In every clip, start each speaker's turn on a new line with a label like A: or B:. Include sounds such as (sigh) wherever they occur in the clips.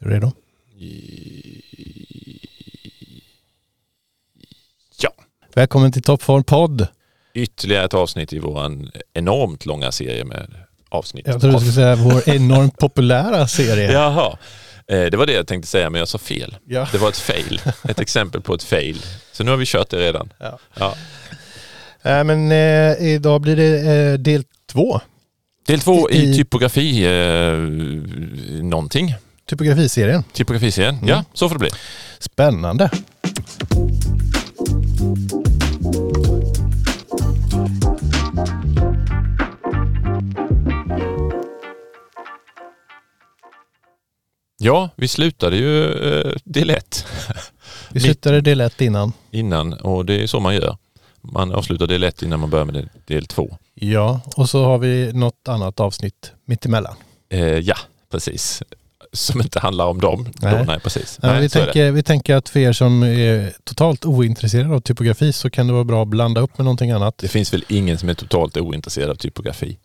A: Är du redo?
B: Ja.
A: Välkommen till Toppform podd.
B: Ytterligare ett avsnitt i vår enormt långa serie med avsnitt.
A: Jag trodde du skulle säga vår enormt populära serie. (laughs)
B: Jaha. Eh, Det var det jag tänkte säga men jag sa fel.
A: Ja.
B: Det var ett fail. Ett exempel på ett fail. Så nu har vi kört det redan.
A: Ja.
B: Ja.
A: Äh, men eh, idag blir det eh, del två.
B: Del två i
A: I-
B: typografi eh, någonting.
A: Typografiserien.
B: Typografiserien. Ja, så får det bli.
A: Spännande.
B: Ja, vi slutade ju eh, del ett
A: Vi slutade del ett innan.
B: innan och det är så man gör. Man avslutar del ett innan man börjar med del två.
A: Ja, och så har vi något annat avsnitt mittemellan.
B: Eh, ja, precis. Som inte handlar om dem. Nej,
A: Nej.
B: Nej precis.
A: Nej,
B: Nej,
A: vi, tänker, vi tänker att för er som är totalt ointresserade av typografi så kan det vara bra att blanda upp med någonting annat.
B: det finns väl ingen som är totalt ointresserad av typografi?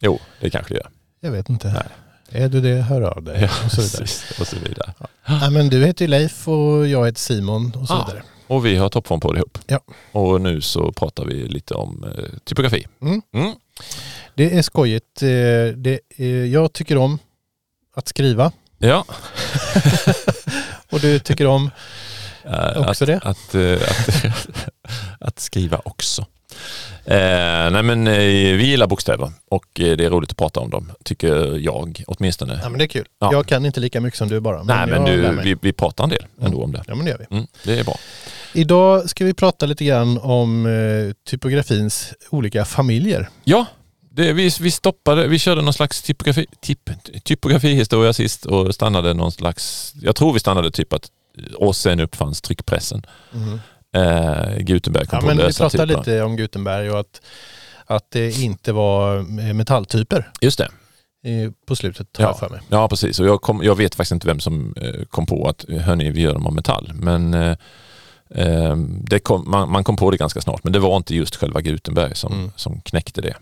B: Jo, det kanske det gör.
A: Jag vet inte.
B: Nej.
A: Är du det, hör av dig.
B: Ja,
A: och så vidare.
B: Och så vidare.
A: Ja, men du heter Leif och jag heter Simon och så
B: Ja.
A: vidare.
B: Och vi har toppform på det ihop.
A: Ja.
B: Och nu så pratar vi lite om eh, typografi.
A: Mm.
B: Mm.
A: Det är skojigt. Eh, Det är, jag tycker om att skriva
B: Ja, (laughs)
A: och du tycker om
B: eh,
A: också
B: att,
A: det.
B: Att, eh, att, (laughs) att skriva också. Eh, nej men eh, vi gillar bokstäver och eh, det är roligt att prata om dem, tycker jag åtminstone.
A: Ja, men det är kul.
B: Ja.
A: Jag kan inte lika mycket som du bara.
B: nej men du, vi, vi pratar en del ändå om det.
A: Ja men det gör vi.
B: Mm, det är bra.
A: Idag ska vi prata lite grann om typografins olika familjer.
B: Ja, det, vi, vi stoppade, vi körde någon slags typografi, typ, typografihistoria sist och stannade någon slags, jag tror vi stannade typ att och sen uppfanns tryckpressen. Eh, Gutenberg kom
A: Ja,
B: på
A: men vi
B: lösa
A: pratade
B: typer.
A: lite om Gutenberg och att, att det inte var eh, metalltyper
B: Just det.
A: eh, på slutet har
B: Ja.
A: jag för mig.
B: Ja, precis. Och jag, kom, jag vet faktiskt inte vem som eh, kom på att hörni, vi gör dem av metall. Men eh, eh, kom, man, man kom på det ganska snart. Men det var inte just själva Gutenberg som,
A: Mm.
B: som knäckte det.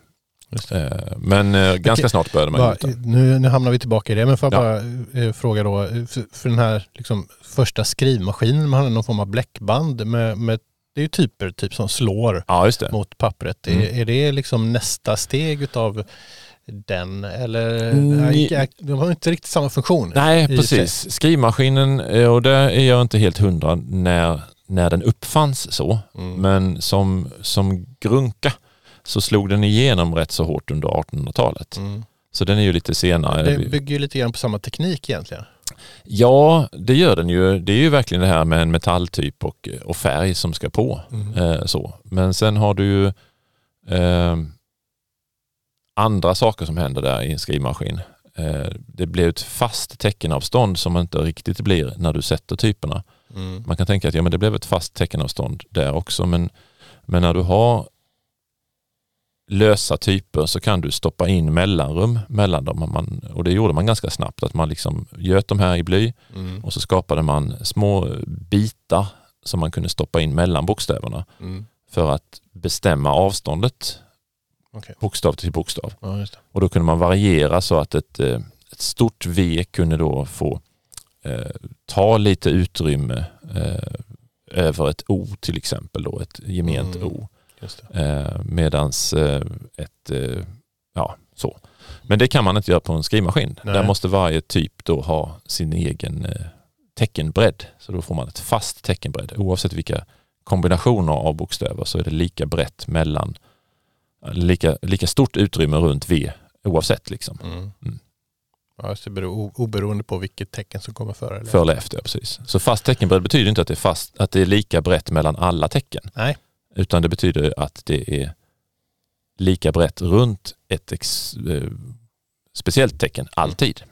B: Eh, men eh, ganska snart började man utan.
A: nu, nu hamnar vi tillbaka i det, men får jag
B: Ja.
A: bara eh, fråga då, för, för den här liksom, första skrivmaskinen, man hade någon form av bläckband med, med det är ju typer typ som slår
B: Ja, det.
A: mot pappret.
B: Mm.
A: Är, är det liksom nästa steg utav den eller?
B: Mm,
A: de har inte riktigt samma funktion.
B: Nej, precis. Skrivmaskinen, och där är jag inte helt hundra när, när den uppfanns så.
A: Mm.
B: Men som, som grunka så slog den igenom rätt så hårt under 1800-talet.
A: Mm.
B: Så den är ju lite senare.
A: Det bygger ju lite grann på samma teknik egentligen.
B: Ja, det gör den ju. Det är ju verkligen det här med en metalltyp och, och färg som ska på.
A: Mm.
B: Eh, så. Men sen har du ju eh, andra saker som händer där i en skrivmaskin. Eh, det blir ett fast teckenavstånd som inte riktigt blir när du sätter typerna.
A: Mm.
B: Man kan tänka att ja, men det blev ett fast teckenavstånd där också men, men när du har lösa typer så kan du stoppa in mellanrum mellan dem. Och Man, och det gjorde man ganska snabbt, att man liksom göt de här i bly
A: Mm.
B: och så skapade man små bitar som man kunde stoppa in mellan bokstäverna
A: Mm.
B: för att bestämma avståndet
A: Okej.
B: bokstav till bokstav.
A: Ja.
B: Och då kunde man variera så att ett, eh, ett stort V kunde då få eh, ta lite utrymme eh, över ett O till exempel, då, ett gement
A: Mm.
B: O. Eh, medans eh, ett, eh, ja så. Men det kan man inte göra på en skrivmaskin.
A: Nej.
B: Där måste varje typ då ha sin egen eh, teckenbredd. Så då får man ett fast teckenbredd. Oavsett vilka kombinationer av bokstäver så är det lika brett mellan, lika, lika stort utrymme runt V oavsett liksom.
A: Mm.
B: Mm.
A: Ja, just det beror, oberoende på vilket tecken som kommer före. Eller?
B: Före eller efter, ja, precis. Så fast teckenbredd betyder inte att det, är fast, att det är lika brett mellan alla tecken.
A: Nej.
B: Utan det betyder att det är lika brett runt ett ex, eh, speciellt tecken alltid.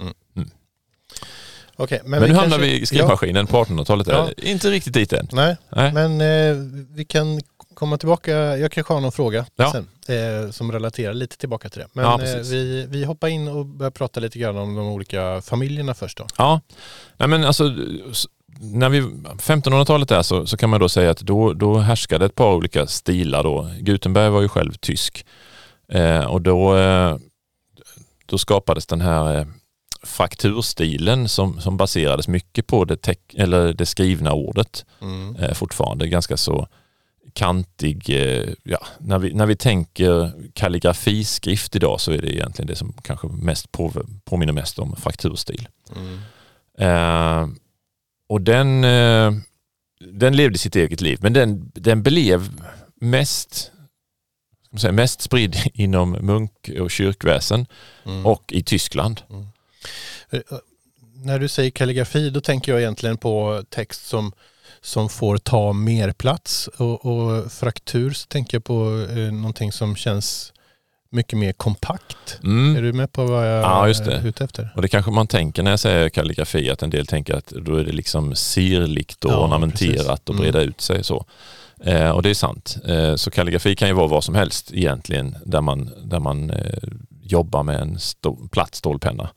A: Okej,
B: Men,
A: vi
B: nu hamnar
A: kanske-
B: vi i skrivmaskinen på 1800-talet.
A: Ja.
B: Inte riktigt dit än.
A: Ja, nej,
B: Nej.
A: men eh, vi kan komma tillbaka. Jag kanske har någon fråga
B: Ja.
A: sen eh, som relaterar lite tillbaka till det. Men
B: Ja,
A: eh, vi, vi hoppar in och börjar prata lite grann om de olika familjerna först då.
B: Ja, Nej, men alltså när vi 1500-talet där så, så kan man då säga att då, då härskade ett par olika stilar då. Gutenberg var ju själv tysk eh, och då, eh, då skapades den här eh, frakturstilen som, som baserades mycket på det, teck, eller det skrivna ordet
A: Mm.
B: eh, fortfarande. Ganska så kantig, eh, ja, när, vi, när vi tänker kalligrafiskrift idag så är det egentligen det som kanske mest på, påminner mest om frakturstil.
A: Mm.
B: Eh, och den, eh, den levde sitt eget liv men den, den blev mest, ska säga, mest spridd (laughs) inom munk och kyrkväsen
A: Mm.
B: och i Tyskland.
A: Eh, När du säger kalligrafi då tänker jag egentligen på text som, som får ta mer plats och, och fraktur så tänker jag på eh, någonting som känns mycket mer kompakt. Är
B: Mm.
A: du med på vad jag
B: Ja, just det.
A: är ute efter?
B: Och det kanske man tänker när jag säger kalligrafi, att en del tänker att då är det liksom sirligt och
A: Ja,
B: ornamenterat
A: precis.
B: och
A: Mm.
B: breda ut sig så. Eh, och det är sant. Eh, så kalligrafi kan ju vara vad som helst egentligen där man, där man eh, jobbar med en stå, platt stålpenna.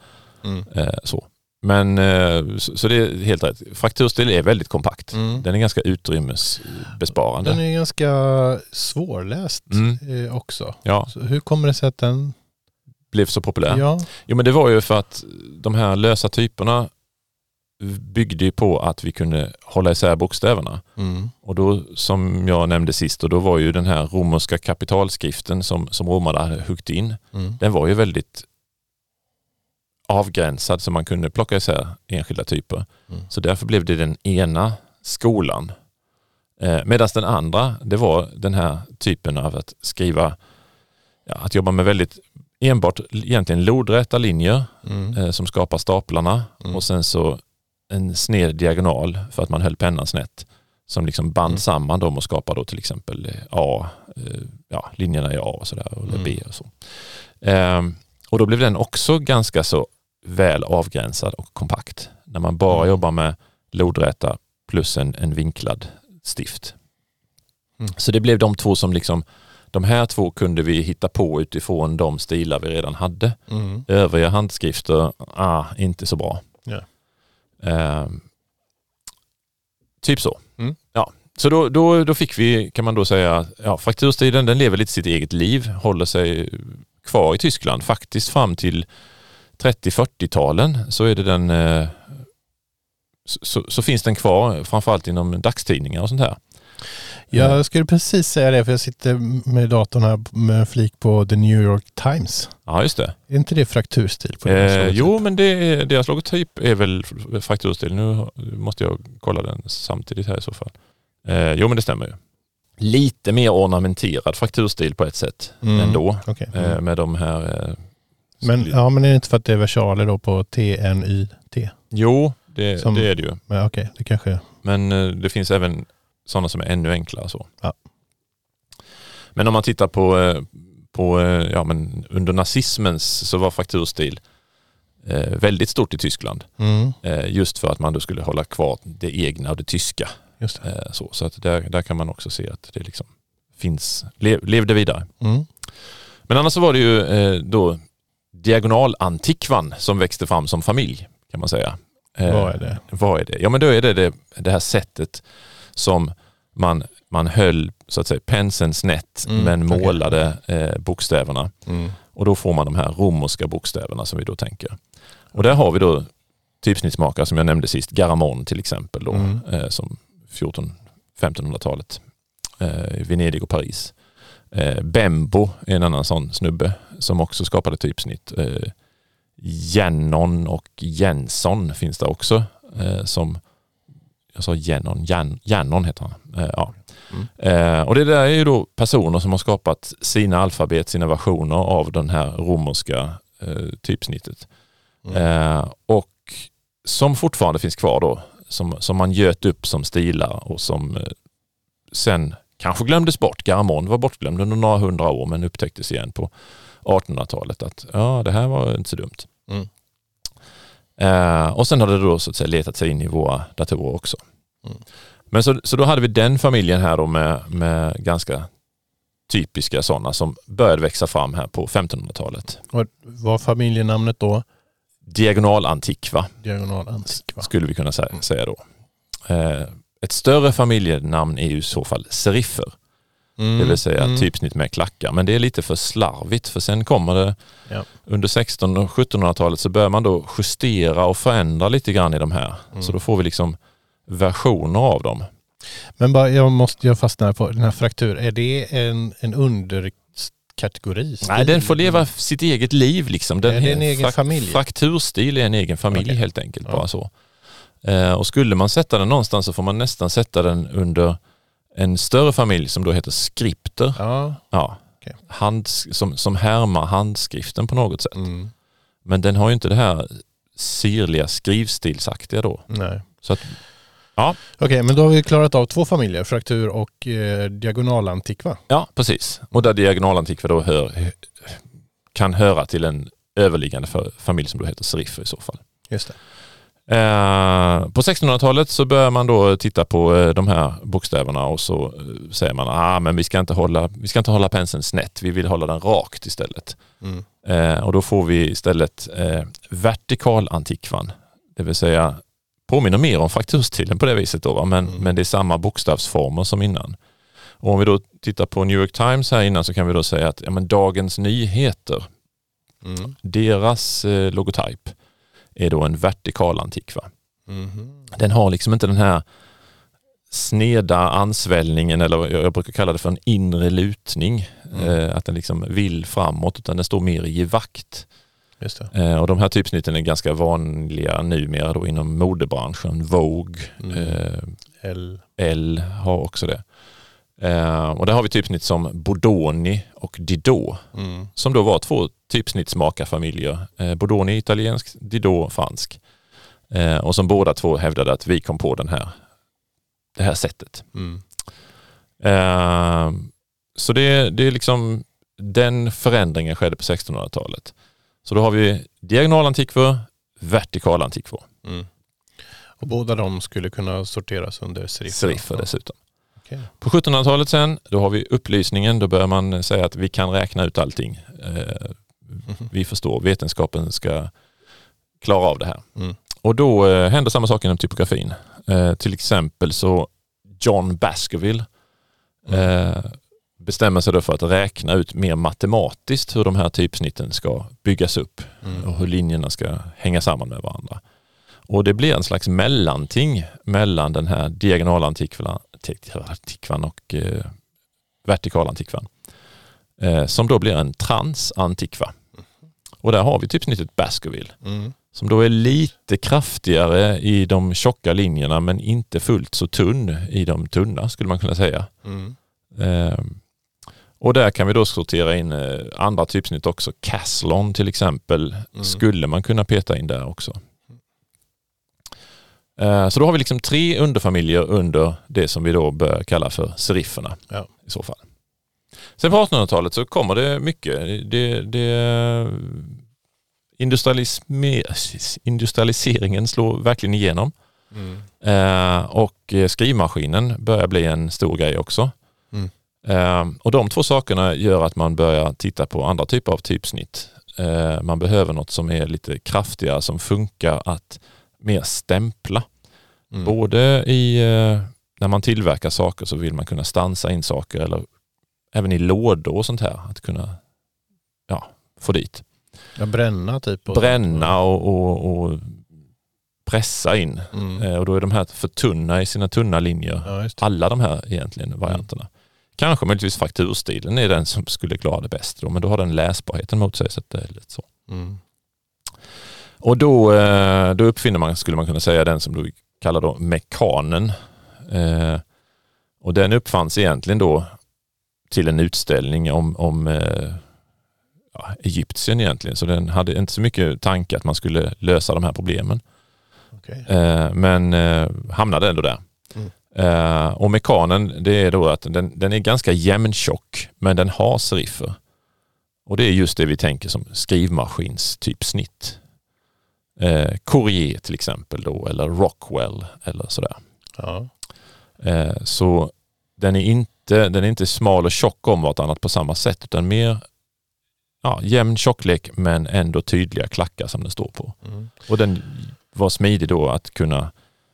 A: Mm.
B: Eh, så. Men så, så det är helt rätt. Frakturstil är väldigt kompakt.
A: Mm.
B: Den är ganska utrymmesbesparande.
A: Den är ganska svårläst
B: Mm.
A: eh, också.
B: Ja,
A: Så hur kommer det sig att den...
B: blev så populär.
A: Ja.
B: Jo men det var ju för att de här lösa typerna byggde ju på att vi kunde hålla isär bokstäverna.
A: Mm.
B: Och då som jag nämnde sist, och då var ju den här romerska kapitalskriften som, som romarna hade huggit in,
A: Mm.
B: den var ju väldigt avgränsad så man kunde plocka isär enskilda typer.
A: Mm.
B: Så därför blev det den ena skolan. Eh, Medan den andra, det var den här typen av att skriva, ja, att jobba med väldigt enbart egentligen lodräta linjer
A: Mm.
B: eh, som skapar staplarna
A: Mm.
B: och sen så en sned diagonal för att man höll pennan snett som liksom band
A: Mm.
B: samman dem och skapade då till exempel eh, A, eh, ja, linjerna i A och sådär, eller
A: Mm.
B: B och så. Ehm, och då blev den också ganska så väl avgränsad och kompakt. När man bara
A: Mm.
B: jobbar med lodräta plus en, en vinklad stift.
A: Mm.
B: Så det blev de två som liksom, de här två kunde vi hitta på utifrån de stilar vi redan hade.
A: Mm.
B: Övriga handskrifter, ah, inte så bra.
A: Ja.
B: Ehm, typ så.
A: Mm.
B: Ja. Så då, då, då fick vi, kan man då säga, ja, frakturstilen den lever lite sitt eget liv, håller sig kvar i Tyskland. Faktiskt fram till 30-40-talen så är det den eh, så, så, finns den kvar, framförallt inom dagstidningar och sånt här.
A: Jag skulle precis säga det för jag sitter med datorn här med en flik på The New York Times.
B: Ja, just det.
A: Är inte det frakturstil? På
B: Eh, jo, men det deras logotyp är väl frakturstil. Nu måste jag kolla den samtidigt här i så fall. Eh, jo, men det stämmer ju. Lite mer ornamenterad frakturstil på ett sätt
A: Mm.
B: ändå. Eh,
A: Mm.
B: med de här...
A: Men, ja, men är det inte för att det är versaler då på TNYT?
B: Jo, det,
A: Som-
B: det är det ju.
A: Men okej, det kanske...
B: Men eh, det finns även sådana som är ännu enklare. så.
A: Ja.
B: Men om man tittar på, eh, på eh, ja, men under nazismens så var frakturstil eh, väldigt stort i Tyskland.
A: Mm.
B: Just för att man då skulle hålla kvar det egna och det tyska.
A: Just det.
B: Så så att där, där kan man också se att det liksom finns, le, levde vidare.
A: Mm.
B: Men annars så var det ju då diagonalantikvan som växte fram som familj kan man säga. Eh,
A: Vad är det?
B: Vad är det? Ja men då är det det, det här sättet som man, man höll så att säga penseln snett
A: Mm,
B: men målade eh, bokstäverna.
A: Mm.
B: Och då får man de här romerska bokstäverna som vi då tänker. Och där har vi då typsnittsmakare som jag nämnde sist, Garamond till exempel då,
A: Mm.
B: eh, som 1400-1500-talet eh, Venedig och Paris. Eh, Bembo är en annan sån snubbe som också skapade typsnitt. Eh, Jennon och Jensson finns det också eh, som jag sa Jennon, Jan, Jannon heter han. Eh, ja.
A: Mm.
B: Eh, och det där är ju då personer som har skapat sina alfabet, sina versioner av den här romerska eh, typsnittet.
A: Mm.
B: Eh, och som fortfarande finns kvar då, som, som man göt upp som stilar och som sen kanske glömdes bort. Garamond var bortglömd under några hundra år men upptäcktes igen på 1800-talet att ja, det här var inte så dumt.
A: Mm.
B: Eh, och sen har det då så att säga letat sig in i våra datorer också.
A: Mm.
B: Men så, så då hade vi den familjen här då med, med ganska typiska sådana som började växa fram här på 1500-talet.
A: Och var familjenamnet då?
B: Diagonalantikva
A: Diagonal antikva.
B: skulle vi kunna säga,
A: Mm.
B: säga då. Eh, ett större familjenamn är ju i så fall seriffer.
A: Mm.
B: det vill säga
A: Mm.
B: typsnitt med klackar. Men det är lite för slarvigt för sen kommer det
A: Ja.
B: under 1600 och 1700-talet så börjar man då justera och förändra lite grann i de här.
A: Mm.
B: Så då får vi liksom versioner av dem.
A: Men bara, jag måste jag fastna på den här fraktur. Är det en, en underkategori?
B: Nej, den får leva sitt eget liv liksom. Den
A: Är det en egen familj?
B: Frakturstil är en egen familj
A: Okej.
B: helt enkelt.
A: Ja.
B: Bara så. Eh, och skulle man sätta den någonstans så får man nästan sätta den under en större familj som då heter skripter.
A: Ja.
B: Ja.
A: Okej.
B: Hands, som, som härmar handskriften på något sätt.
A: Mm.
B: Men den har ju inte det här sirliga skrivstilsaktiga då.
A: Nej.
B: Så att,
A: Okej, men då har vi klarat av två familjer. Fraktur och eh, diagonalantikva.
B: ja, precis. Och där diagonalantikva då hör, kan höra till en överliggande familj som då heter seriffer i så fall.
A: Just det.
B: Eh, på 1600-talet så börjar man då titta på eh, de här bokstäverna och så eh, säger man ah, men vi ska inte hålla, vi ska inte hålla penseln snett, vi vill hålla den rakt istället.
A: Mm.
B: Och då får vi istället eh, vertikalantikvan, det vill säga påminner mer om frakturstilen på det viset då, va? Men,
A: Mm.
B: men det är samma bokstavsformer som innan. Och om vi då tittar på New York Times här innan så kan vi då säga att ja, men Dagens Nyheter,
A: Mm.
B: deras logotyp är då en vertikalantikva.
A: Mhm.
B: Den har liksom inte den här sneda ansvällningen eller jag brukar kalla det för en inre lutning.
A: Mm.
B: Eh, att den liksom vill framåt utan den står mer i vakt. Eh, och de här typsnitten är ganska vanliga numera då inom modebranschen. Vogue,
A: Mm.
B: eh,
A: L.
B: L har också det. Eh, och där har vi typsnitt som Bodoni och Didot
A: Mm.
B: som då var två typsnittsmakarfamiljer. Eh, Bodoni italiensk, Didot fransk. Eh, och som båda två hävdade att vi kom på den här, det här sättet.
A: Mm.
B: Eh, så det, det är liksom den förändringen skedde på 1600-talet. Så då har vi diagonalantikvor, vertikalantikvor.
A: Mm. Och båda de skulle kunna sorteras under seriffer.
B: Seriffer dessutom.
A: Okej.
B: På 1700-talet sen, då har vi upplysningen. Då börjar man säga att vi kan räkna ut allting. Eh. Vi förstår, vetenskapen ska klara av det här.
A: Mm.
B: Och då eh, händer samma sak inom typografin. Eh, till exempel så John Baskerville eh, bestämmer sig då för att räkna ut mer matematiskt hur de här typsnitten ska byggas upp
A: Mm.
B: och hur linjerna ska hänga samman med varandra. Och det blir en slags mellanting mellan den här diagonalantikvan antikvan och eh, vertikalantikvan. Eh, som då blir en transantikva. Och där har vi typsnittet Baskerville
A: Mm.
B: som då är lite kraftigare i de tjocka linjerna men inte fullt så tunn i de tunna skulle man kunna säga.
A: Mm.
B: Eh, och där kan vi då sortera in eh, andra typsnitt också. Caslon till exempel
A: Mm.
B: skulle man kunna peta in där också. Eh, så då har vi liksom tre underfamiljer under det som vi då bör kalla för serifferna
A: Ja.
B: i så fall. Sen på 1800-talet så kommer det mycket. Det, det, industrialiseringen slår verkligen igenom.
A: Mm.
B: Eh, och eh, skrivmaskinen börjar bli en stor grej också.
A: Mm.
B: Eh, och de två sakerna gör att man börjar titta på andra typer av typsnitt. Eh, man behöver något som är lite kraftigare som funkar att mer stämpla.
A: Mm.
B: Både i när man tillverkar saker så vill man kunna stansa in saker eller även i lådor och sånt här. Att kunna ja, få dit.
A: Ja, bränna typ. och
B: Bränna och, och, och pressa in.
A: Mm.
B: Eh, Och då är de här för tunna i sina tunna linjer.
A: Ja.
B: Alla de här egentligen varianterna. Kanske möjligtvis frakturstilen är den som skulle klara det bäst. Då, men då har den läsbarheten mot sig. Så att det är lite så.
A: Mm.
B: Och då, eh, då uppfinner man, skulle man kunna säga, den som du kallar då mekanen. Eh, Och den uppfanns egentligen då till en utställning om, om eh, ja, Egyptien egentligen. Så den hade inte så mycket tanke att man skulle lösa de här problemen.
A: Okej.
B: Eh, men eh, hamnade ändå där.
A: Mm.
B: Eh, och mekanen det är då att den, den är ganska jämntjock men den har seriffer. Och det är just det vi tänker som skrivmaskins typ snitt. Eh, Courier till exempel då eller Rockwell eller sådär.
A: Ja.
B: Eh, så den är, inte, den är inte smal och tjock om vartannat på samma sätt utan mer ja, jämn tjocklek men ändå tydliga klackar som den står på.
A: Mm.
B: Och den var smidig då att kunna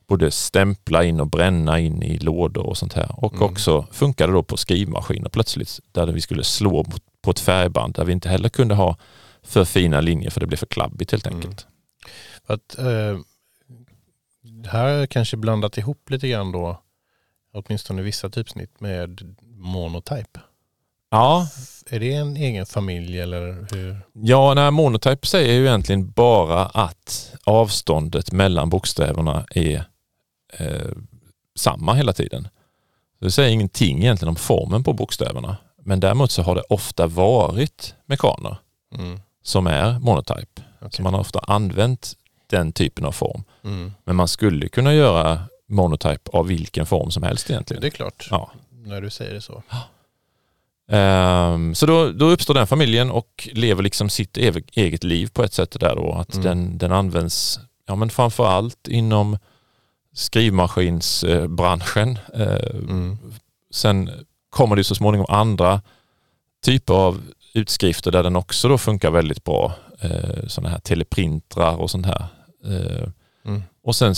B: både stämpla in och bränna in i lådor och sånt här. Och
A: Mm.
B: också funkade då på skrivmaskiner plötsligt där vi skulle slå på ett färgband där vi inte heller kunde ha för fina linjer för det blev för klabbigt helt
A: Mm.
B: enkelt.
A: För att, eh, här kanske blandat ihop lite grann då, åtminstone vissa typsnitt med monotype.
B: Ja,
A: Är det en egen familj eller hur?
B: Ja, nej, monotype säger ju egentligen bara att avståndet mellan bokstäverna är eh, samma hela tiden. Det säger ingenting egentligen om formen på bokstäverna. Men däremot så har det ofta varit mekaner
A: Mm.
B: som är monotype.
A: okej.
B: Så man har ofta använt den typen av form.
A: Mm.
B: Men man skulle kunna göra monotype av vilken form som helst
A: Det
B: egentligen.
A: är klart,
B: Ja.
A: när du säger det så.
B: Ehm, så då, då uppstår den familjen och lever liksom sitt eget liv på ett sätt där då. Att
A: Mm.
B: den, den används ja, men framför allt inom skrivmaskinsbranschen. Eh,
A: Mm.
B: Sen kommer det så småningom andra typer av utskrifter där den också då funkar väldigt bra. Eh, sådana här teleprintrar och sånt här.
A: Mm.
B: och sen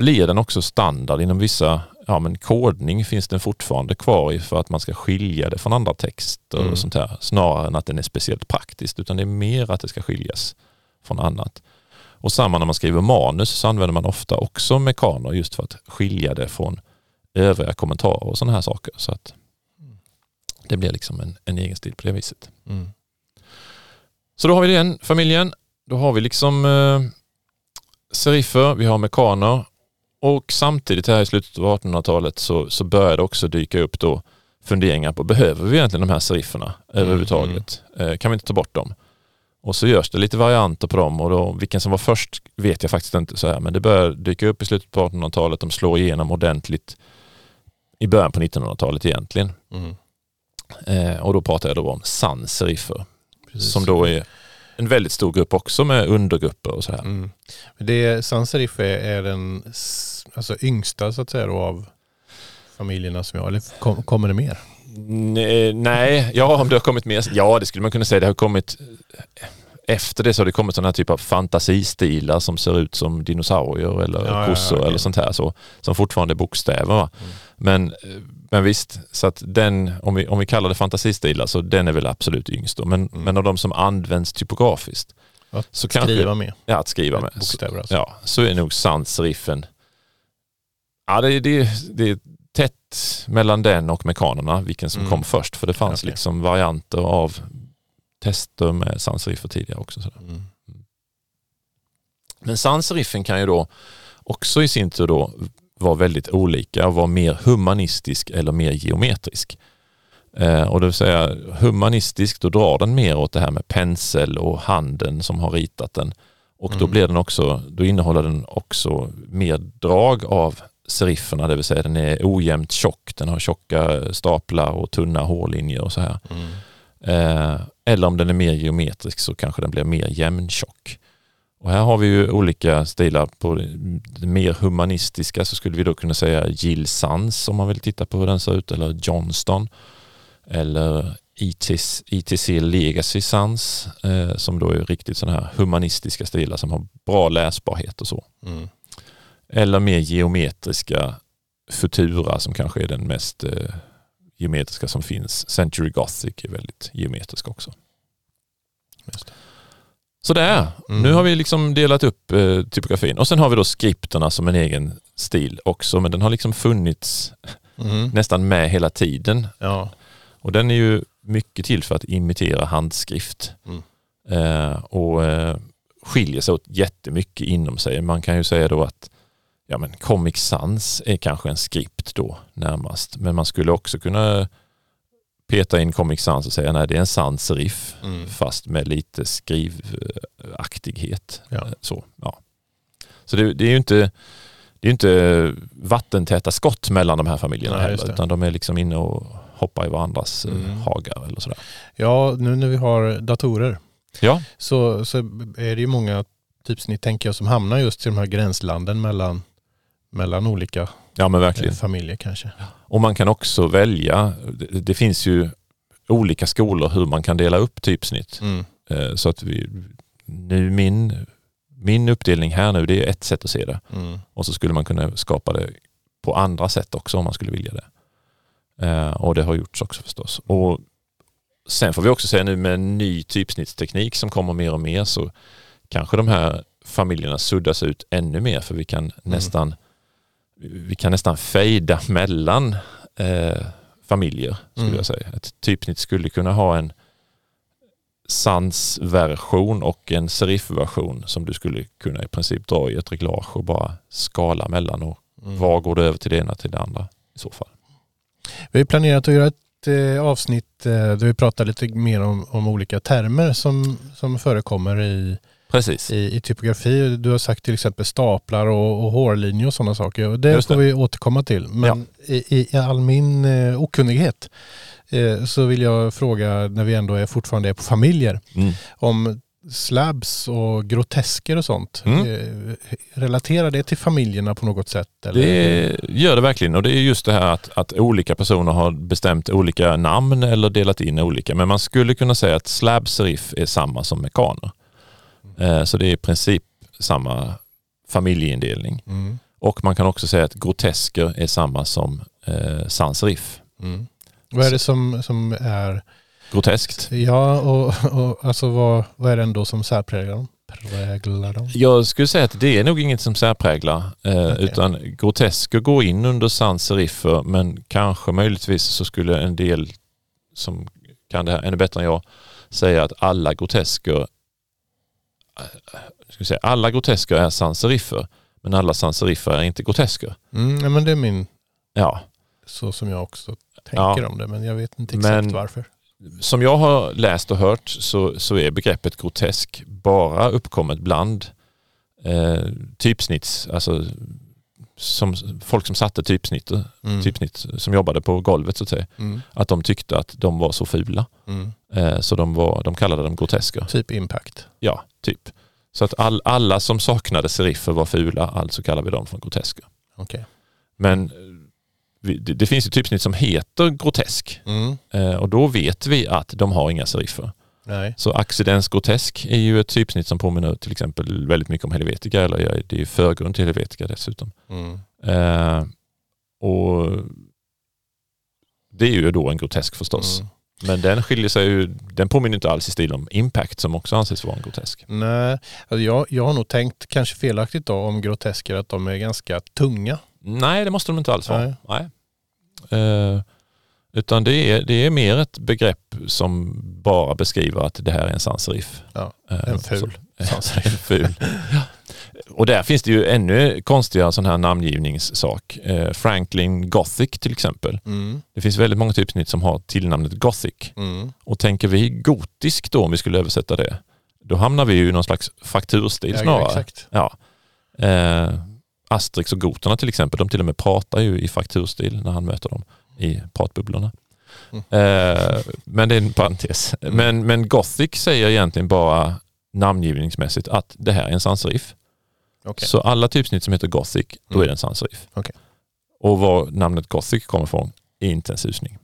B: blir den också standard inom vissa, ja men kodning finns den fortfarande kvar i för att man ska skilja det från andra texter
A: Mm.
B: och sånt här. Snarare än att den är speciellt praktiskt utan det är mer att det ska skiljas från annat. Och samma när man skriver manus så använder man ofta också mekaner just för att skilja det från övriga kommentarer och sådana här saker. Så att det blir liksom en, en egen stil på det viset.
A: Mm.
B: Så då har vi den familjen. Då har vi liksom eh, seriffer, vi har mekaner och samtidigt här i slutet av 1800-talet så, så börjar det också dyka upp då funderingar på behöver vi egentligen de här serifferna överhuvudtaget? Eh, kan vi inte ta bort dem? Och så görs det lite varianter på dem och då, vilken som var först vet jag faktiskt inte så här men det börjar dyka upp i slutet på 1800-talet. De slår igenom ordentligt i början på 1900-talet egentligen.
A: Mm.
B: Eh, och då pratar jag då om sans-seriffer
A: Precis.
B: som då är en väldigt stor grupp också med undergrupper och så här.
A: Mm. Det, sans är, är den alltså, yngsta så att säga då, av familjerna som jag, eller kom, kommer det mer?
B: Nej, nej, ja om det har kommit mer, ja det skulle man kunna säga. Det har kommit efter det så har det kommit sådana här typ av fantasistilar som ser ut som dinosaurier eller
A: Ja, ja,
B: kossor
A: okej.
B: eller sånt här så, som fortfarande är bokstäver.
A: Mm.
B: Men, men visst, så att den, om vi, om vi kallar det fantasistilar så den är väl absolut yngst då. Men,
A: Mm.
B: men av de som används typografiskt,
A: Att
B: Så kanske-
A: skriva med
B: ja att skriva med, så,
A: alltså.
B: ja, så är nog sans-riffen, ja det, det, det är tätt mellan den och mekanerna, vilken som
A: Mm.
B: kom först. För det fanns
A: Okej.
B: liksom varianter av tester med sans-riffer tidigare också. Sådär.
A: Mm.
B: Men sans-riffen kan ju då också i sin tur då vara väldigt olika och vara mer humanistisk eller mer geometrisk. Eh, och det vill säga humanistisk, då drar den mer åt det här med pensel och handen som har ritat den. Och då
A: Mm.
B: blir den också, då innehåller den också mer drag av serifferna, det vill säga den är ojämnt tjock, den har tjocka staplar och tunna hårlinjer och så här.
A: Mm.
B: Eh, eller om den är mer geometrisk så kanske den blir mer jämntjock. Och här har vi ju olika stilar. På det mer humanistiska så skulle vi då kunna säga Jill Sans om man vill titta på hur den ser ut, eller Johnston. Eller ETC Legacy Sans eh, som då är riktigt sådana här humanistiska stilar som har bra läsbarhet och så.
A: Mm.
B: Eller mer geometriska Futura som kanske är den mest eh, geometriska som finns. Century Gothic är väldigt geometrisk också.
A: Just det.
B: Sådär,
A: Mm.
B: nu har vi liksom delat upp eh, typografin. Och sen har vi då skripterna som en egen stil också, men den har liksom funnits
A: Mm.
B: nästan med hela tiden.
A: Ja.
B: Och den är ju mycket till för att imitera handskrift.
A: Mm.
B: Eh, och eh, skiljer sig åt jättemycket inom sig. Man kan ju säga då att ja, men Comic Sans är kanske en skript då närmast. Men man skulle också kunna peta in Comic Sans och säga nej det är en sans serif
A: Mm.
B: fast med lite skrivaktighet.
A: Ja.
B: Eh, Så, ja. så det, det är ju inte det är inte vattentäta skott mellan de här familjerna
A: Nej,
B: heller, utan de är liksom inne och hoppar i varandras eh,
A: Mm.
B: hagar eller sådär.
A: ja, nu när vi har datorer
B: Ja,
A: så, så är det ju många typsnitt tänker jag som hamnar just i de här gränslanden mellan, mellan olika
B: ja men
A: eh,
B: verkligen.
A: familjer kanske.
B: Och man kan också välja, det, det finns ju olika skolor hur man kan dela upp typsnitt.
A: Mm.
B: Eh, Så att vi, nu min min uppdelning här nu, det är ett sätt att se det.
A: Mm.
B: Och så skulle man kunna skapa det på andra sätt också om man skulle vilja det. Eh, och det har gjorts också förstås. Och sen får vi också säga nu med en ny typsnittsteknik som kommer mer och mer så kanske de här familjerna suddas ut ännu mer för vi kan nästan vi kan nästan fejda mellan eh, familjer skulle
A: Mm.
B: jag säga. Ett typsnitt skulle kunna ha en sans-version och en serif-version som du skulle kunna i princip dra i ett reglage och bara skala mellan och
A: Mm.
B: var går det över till det ena till det andra i så fall.
A: Vi har planerat att göra ett eh, avsnitt eh, där vi pratar lite mer om, om olika termer som, som förekommer i,
B: Precis.
A: i, i typografi. Du har sagt till exempel staplar och, och hårlinjer och sådana saker. Och det
B: Just
A: får
B: det.
A: vi återkomma till. Men i, i all min eh, okunnighet eh, så vill jag fråga när vi ändå är fortfarande är på familjer
B: Mm.
A: om slabs och grotesker och sånt.
B: Mm.
A: Eh, relaterar det till familjerna på något sätt? Eller?
B: Det gör det verkligen och det är just det här att, att olika personer har bestämt olika namn eller delat in olika. Men man skulle kunna säga att slab serif är samma som mekaner. Eh, Så det är i princip samma familjeindelning.
A: Mm.
B: Och man kan också säga att grotesker är samma som eh, sans.
A: Mm. Vad är det som, som är
B: Groteskt.
A: Ja, och, och alltså vad, vad är det ändå som särpräglar dem? Präglar dem?
B: Jag skulle säga att det är nog inget som särpräglar eh,
A: Okej.
B: utan grotesker går in under sans seriffer men kanske möjligtvis så skulle en del som kan det här ännu bättre än jag säga att alla grotesker ska vi säga, alla grotesker är sans seriffer men alla sans seriffer är inte grotesker.
A: Mm, ja, men det är min,
B: Ja,
A: så som jag också tänker
B: Ja.
A: om det, men jag vet inte exakt
B: Men-
A: varför.
B: som jag har läst och hört så, så är begreppet grotesk bara uppkommet bland eh, typsnitts, alltså som, folk som satte typsnitt,
A: Mm.
B: typsnitt som jobbade på golvet så att säga,
A: Mm.
B: att de tyckte att de var så fula.
A: Mm.
B: Eh, så de, var, de kallade dem groteska.
A: Typ impact.
B: Ja, typ. Så att all, alla som saknade seriffer var fula, alltså kallar vi dem för groteska.
A: Okej.
B: Men eh, vi, det, det finns ju typsnitt som heter grotesk
A: Mm.
B: eh, och då vet vi att de har inga seriffer.
A: Nej.
B: Så accidens grotesk är ju ett typsnitt som påminner till exempel väldigt mycket om Helvetica, eller det är förgrund till Helvetica dessutom.
A: Mm.
B: Eh, och det är ju då en grotesk förstås.
A: Mm.
B: Men den skiljer sig ju, den påminner inte alls i stil om Impact som också anses vara en grotesk.
A: Nej, alltså jag, jag har nog tänkt, kanske felaktigt då, om grotesker att de är ganska tunga.
B: Nej, det måste de inte alls vara.
A: Nej.
B: Nej. Eh, utan det är, det är mer ett begrepp som bara beskriver att det här är en sansriff.
A: Ja,
B: Eh,
A: en ful sansriff. (laughs)
B: en ful. Ja. Och där finns det ju ännu konstigare sån här namngivningssak. Eh, Franklin Gothic till exempel.
A: Mm.
B: Det finns väldigt många typsnitt som har tillnamnet Gothic.
A: Mm.
B: Och tänker vi gotisk då om vi skulle översätta det, då hamnar vi ju i någon slags frakturstil
A: Ja,
B: snarare.
A: exakt.
B: Ja. Eh, Asterix och goterna till exempel, de till och med pratar ju i frakturstil när han möter dem i pratbubblorna.
A: Mm.
B: Eh, men det är en parentes.
A: Mm.
B: Men, men Gothic säger egentligen bara namngivningsmässigt att det här är en sansrif.
A: Okej.
B: Så alla typsnitt som heter Gothic, då
A: Mm.
B: är det en sansrif.
A: Okej.
B: Och var namnet Gothic kommer ifrån är inte en susning.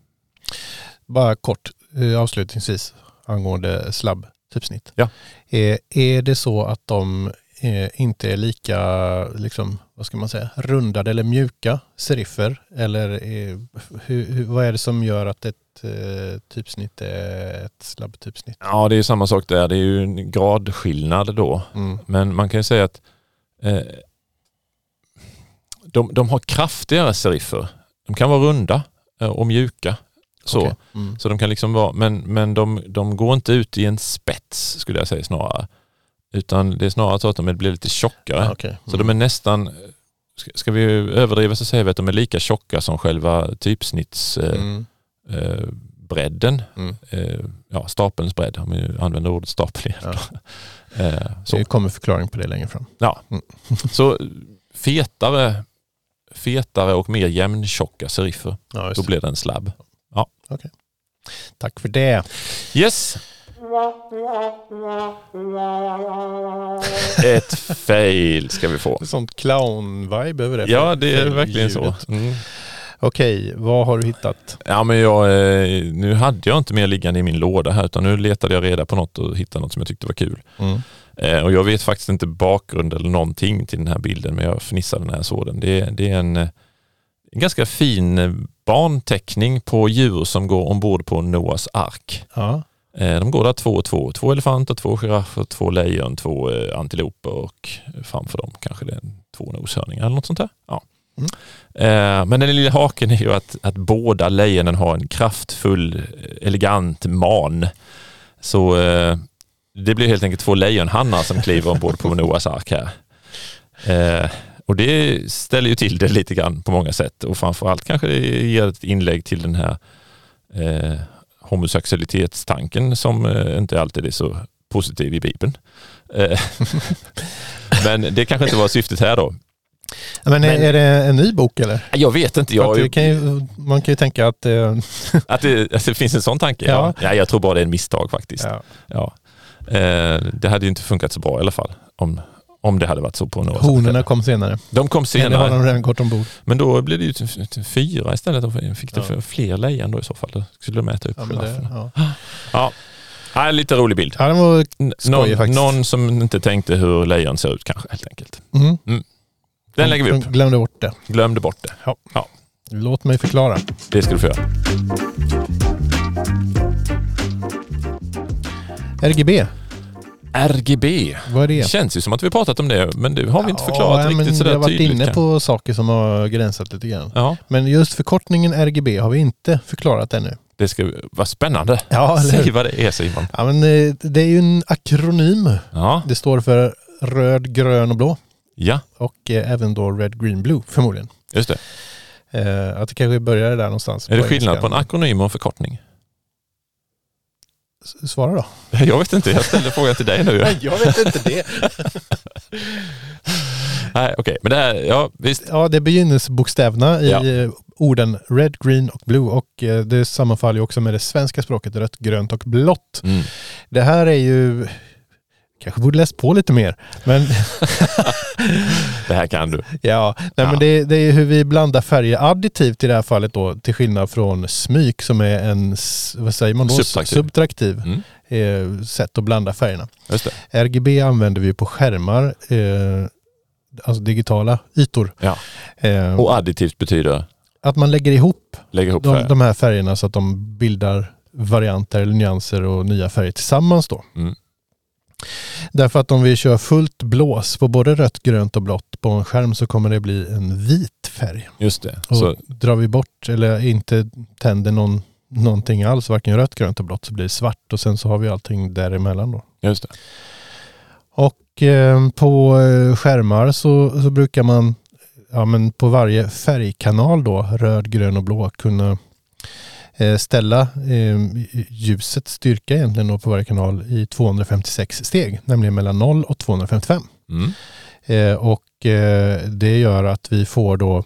A: Bara kort eh, avslutningsvis angående slabb typsnitt.
B: Ja.
A: Är, är det så att de eh, inte är lika, liksom, vad ska man säga, rundade eller mjuka seriffer? Eller är, hur, vad är det som gör att ett eh, typsnitt är ett slabb typsnitt?
B: Ja, det är samma sak där. Det är ju en gradskillnad då.
A: Mm.
B: Men man kan ju säga att eh, de, de har kraftigare seriffer. De kan vara runda eh, och mjuka. Så,
A: Okej. Mm.
B: så de kan liksom vara, men, men de, de går inte ut i en spets skulle jag säga snarare. Utan det är snarare så att de blir lite tjockare.
A: Ah, okej.
B: Så de är nästan, ska, vi överdriva så säger vi att de är lika tjocka som själva typsnittsbredden.
A: Mm.
B: Eh.
A: Mm.
B: eh, ja, stapelns bredd, om vi använder ordet stapel igen.
A: Ja. (laughs)
B: Eh, så.
A: Det kommer förklaring på det längre fram.
B: Ja.
A: Mm. (laughs)
B: Så fetare, fetare och mer jämntjocka seriffer.
A: Ja,
B: Då blir det en slabb.
A: Tack för det.
B: Yes! Ett fail ska vi få.
A: Sånt clown-vibe över det.
B: Ja, det är verkligen så. Mm.
A: Okej, vad har du hittat?
B: Ja, men jag, eh, nu hade jag inte mer liggande i min låda här utan nu letade jag reda på något och hittade något som jag tyckte var kul.
A: Mm.
B: Eh, och jag vet faktiskt inte bakgrund eller någonting till den här bilden, men jag fnissade när jag såg den. Det, är- det är en, eh, en ganska fin barnteckning på djur som går ombord på Noas ark.
A: Ja.
B: Eh, De går där två och två. Två elefanter, två giraffer, två lejon, två eh, antiloper och framför dem kanske det är två noshörningar eller något sånt där. Ja.
A: Mm.
B: Eh, Men den lilla haken är ju att, att båda lejonen har en kraftfull, elegant man. Så det blir helt enkelt två lejonhannar som kliver ombord på Noas ark här. Och det ställer ju till det lite grann på många sätt och framförallt kanske det ger ett inlägg till den här eh, homosexualitetstanken som eh, inte alltid är så positiv i Bibeln. Eh, (laughs) Men det kanske inte var syftet här då.
A: Men, är,
B: Men-
A: är det en ny bok eller?
B: Jag vet inte, jag,
A: kan ju, man kan ju tänka att... eh, (laughs)
B: att, det, att det finns en sån tanke. Ja.
A: Ja.
B: Ja. jag tror bara det är en misstag faktiskt.
A: ja.
B: Ja. Det hade ju inte funkat så bra i alla fall om, om det hade varit så på något
A: Honorna kom senare.
B: De kom
A: Eller har
B: senare,
A: de redan gått ombord?
B: men då blev det ju fyra istället. Då fick det
A: Ja.
B: fler lejon då i så fall. Då skulle de äta upp
A: Ja, men det, ja.
B: Ja. Ja, lite rolig bild.
A: ja, den var... Skojig
B: Någon,
A: faktiskt.
B: någon som inte tänkte hur lejon ser ut kanske helt enkelt.
A: Mm.
B: Den lägger vi upp.
A: De glömde bort det.
B: Glömde bort det.
A: Låt mig förklara.
B: Det ska du få göra.
A: RGB,
B: RGB.
A: vad är det?
B: Känns ju som att vi pratat om det, men det har vi inte förklarat
A: ja,
B: riktigt sådär
A: Vi har varit
B: tydligt.
A: inne på saker som har gränsat lite grann.
B: Ja,
A: Men just förkortningen RGB har vi inte förklarat ännu.
B: det ska vara spännande.
A: Ja, eller (laughs)
B: Säg vad det är Simon.
A: Ja, men eh, det är ju en akronym.
B: Ja,
A: Det står för röd, grön och blå.
B: ja
A: Och eh, även då red, green, blue förmodligen.
B: just det.
A: Eh, att det kanske börjar där någonstans.
B: Är det skillnad på en akronym och en förkortning?
A: Svara då. (laughs)
B: Jag vet inte, jag ställer frågan till dig nu.
A: jag vet inte det. (laughs)
B: Nej, okej, men det här, ja visst.
A: Ja, det är begynnelsebokstäverna i
B: Ja.
A: eh, orden red, green och blue. Och eh, det sammanfaller ju också med det svenska språket rött, grönt och blått.
B: Mm.
A: Det här är ju... Kanske borde läst på lite mer. Men (laughs)
B: Det här kan du.
A: ja, nej,
B: Ja.
A: Men det, det är hur vi blandar färger additivt i det här fallet då. Till skillnad från smyk som är en, vad säger man då?
B: Subtraktiv.
A: Subtraktiv
B: Mm.
A: eh, sätt att blanda färgerna. RGB använder vi på skärmar, eh, alltså digitala ytor.
B: Ja.
A: Eh,
B: Och additivt betyder
A: att man lägger ihop
B: lägga ihop
A: de, de här färgerna så att de bildar varianter eller nyanser och nya färger tillsammans då.
B: Mm.
A: Därför att om vi kör fullt blås på både rött, grönt och blått på en skärm så kommer det bli en vit färg.
B: Just det.
A: Och
B: Så,
A: drar vi bort eller inte tänder någon, någonting alls, varken rött, grönt och blått, så blir det svart och sen så har vi allting däremellan då.
B: just det.
A: Och eh, på eh, skärmar så, så brukar man ja, men på varje färgkanal då, röd, grön och blå, kunna ställa eh, ljusets styrka egentligen då på varje kanal i 256 steg, nämligen mellan 0 och 255.
B: Mm.
A: Eh, och eh, det gör att vi får då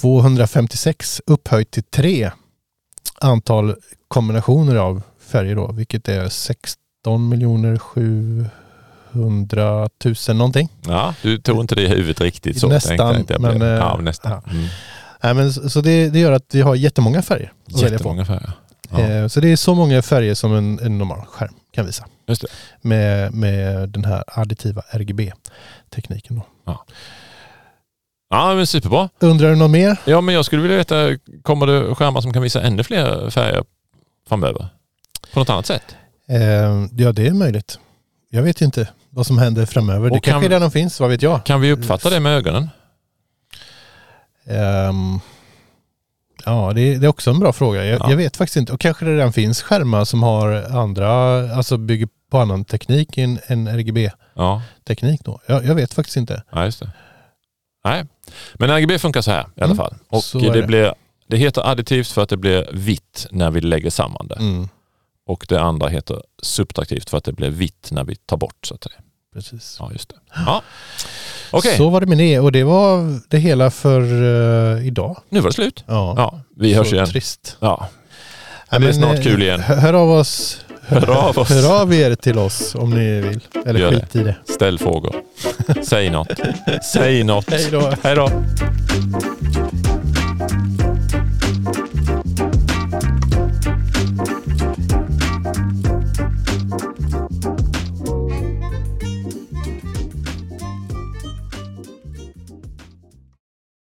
A: 256 upphöjt till 3 antal kombinationer av färger då, vilket är 16 miljoner 700 000 någonting.
B: Ja, du tog inte det i huvudet riktigt så.
A: Nästan,
B: tänkte jag
A: men, eh,
B: ja, nästan.
A: ja.
B: Mm.
A: Nej, men, så det, det gör att vi har jättemånga färger att välja på.
B: Jättemånga färger. Ja.
A: Eh, så det är så många färger som en, en normal skärm kan visa.
B: Just det.
A: Med, med den här additiva RGB-tekniken. Då.
B: ja, men superbra.
A: Undrar du något mer?
B: Ja, men jag skulle vilja veta, kommer det skärmar som kan visa ännu fler färger framöver? På något annat sätt?
A: Eh, ja, det är möjligt. Jag vet inte vad som händer framöver. det
B: Och kan-
A: kanske redan finns, vad vet jag.
B: Kan vi uppfatta det med ögonen?
A: Ehm, ja, det, det är också en bra fråga. Jag,
B: Ja.
A: jag vet faktiskt inte. Och kanske det redan finns skärmar som har andra, alltså bygger på annan teknik än, än RGB-teknik
B: Ja,
A: då. Jag, jag vet faktiskt inte.
B: ja just det. Nej, men RGB funkar så här i alla
A: Mm,
B: fall. Och
A: så
B: det,
A: det.
B: Blir, det heter additivt för att det blir vitt när vi lägger samman det.
A: Mm,
B: Och det andra heter subtraktivt för att det blir vitt när vi tar bort. Så att säga.
A: Precis.
B: Ja, just det. Ja. Okej,
A: Så var det med det och det var det hela för eh, idag.
B: nu var det slut.
A: Ja,
B: Ja, vi hörs
A: så
B: igen.
A: trist.
B: Ja, det blir snart
A: eh,
B: kul igen.
A: Hör, av oss.
B: Hör av oss.
A: Hör av er till oss om ni vill. Eller
B: Gör det.
A: skit i det.
B: ställ frågor. Säg något. (laughs) Säg något.
A: Hej då.
B: Hej då.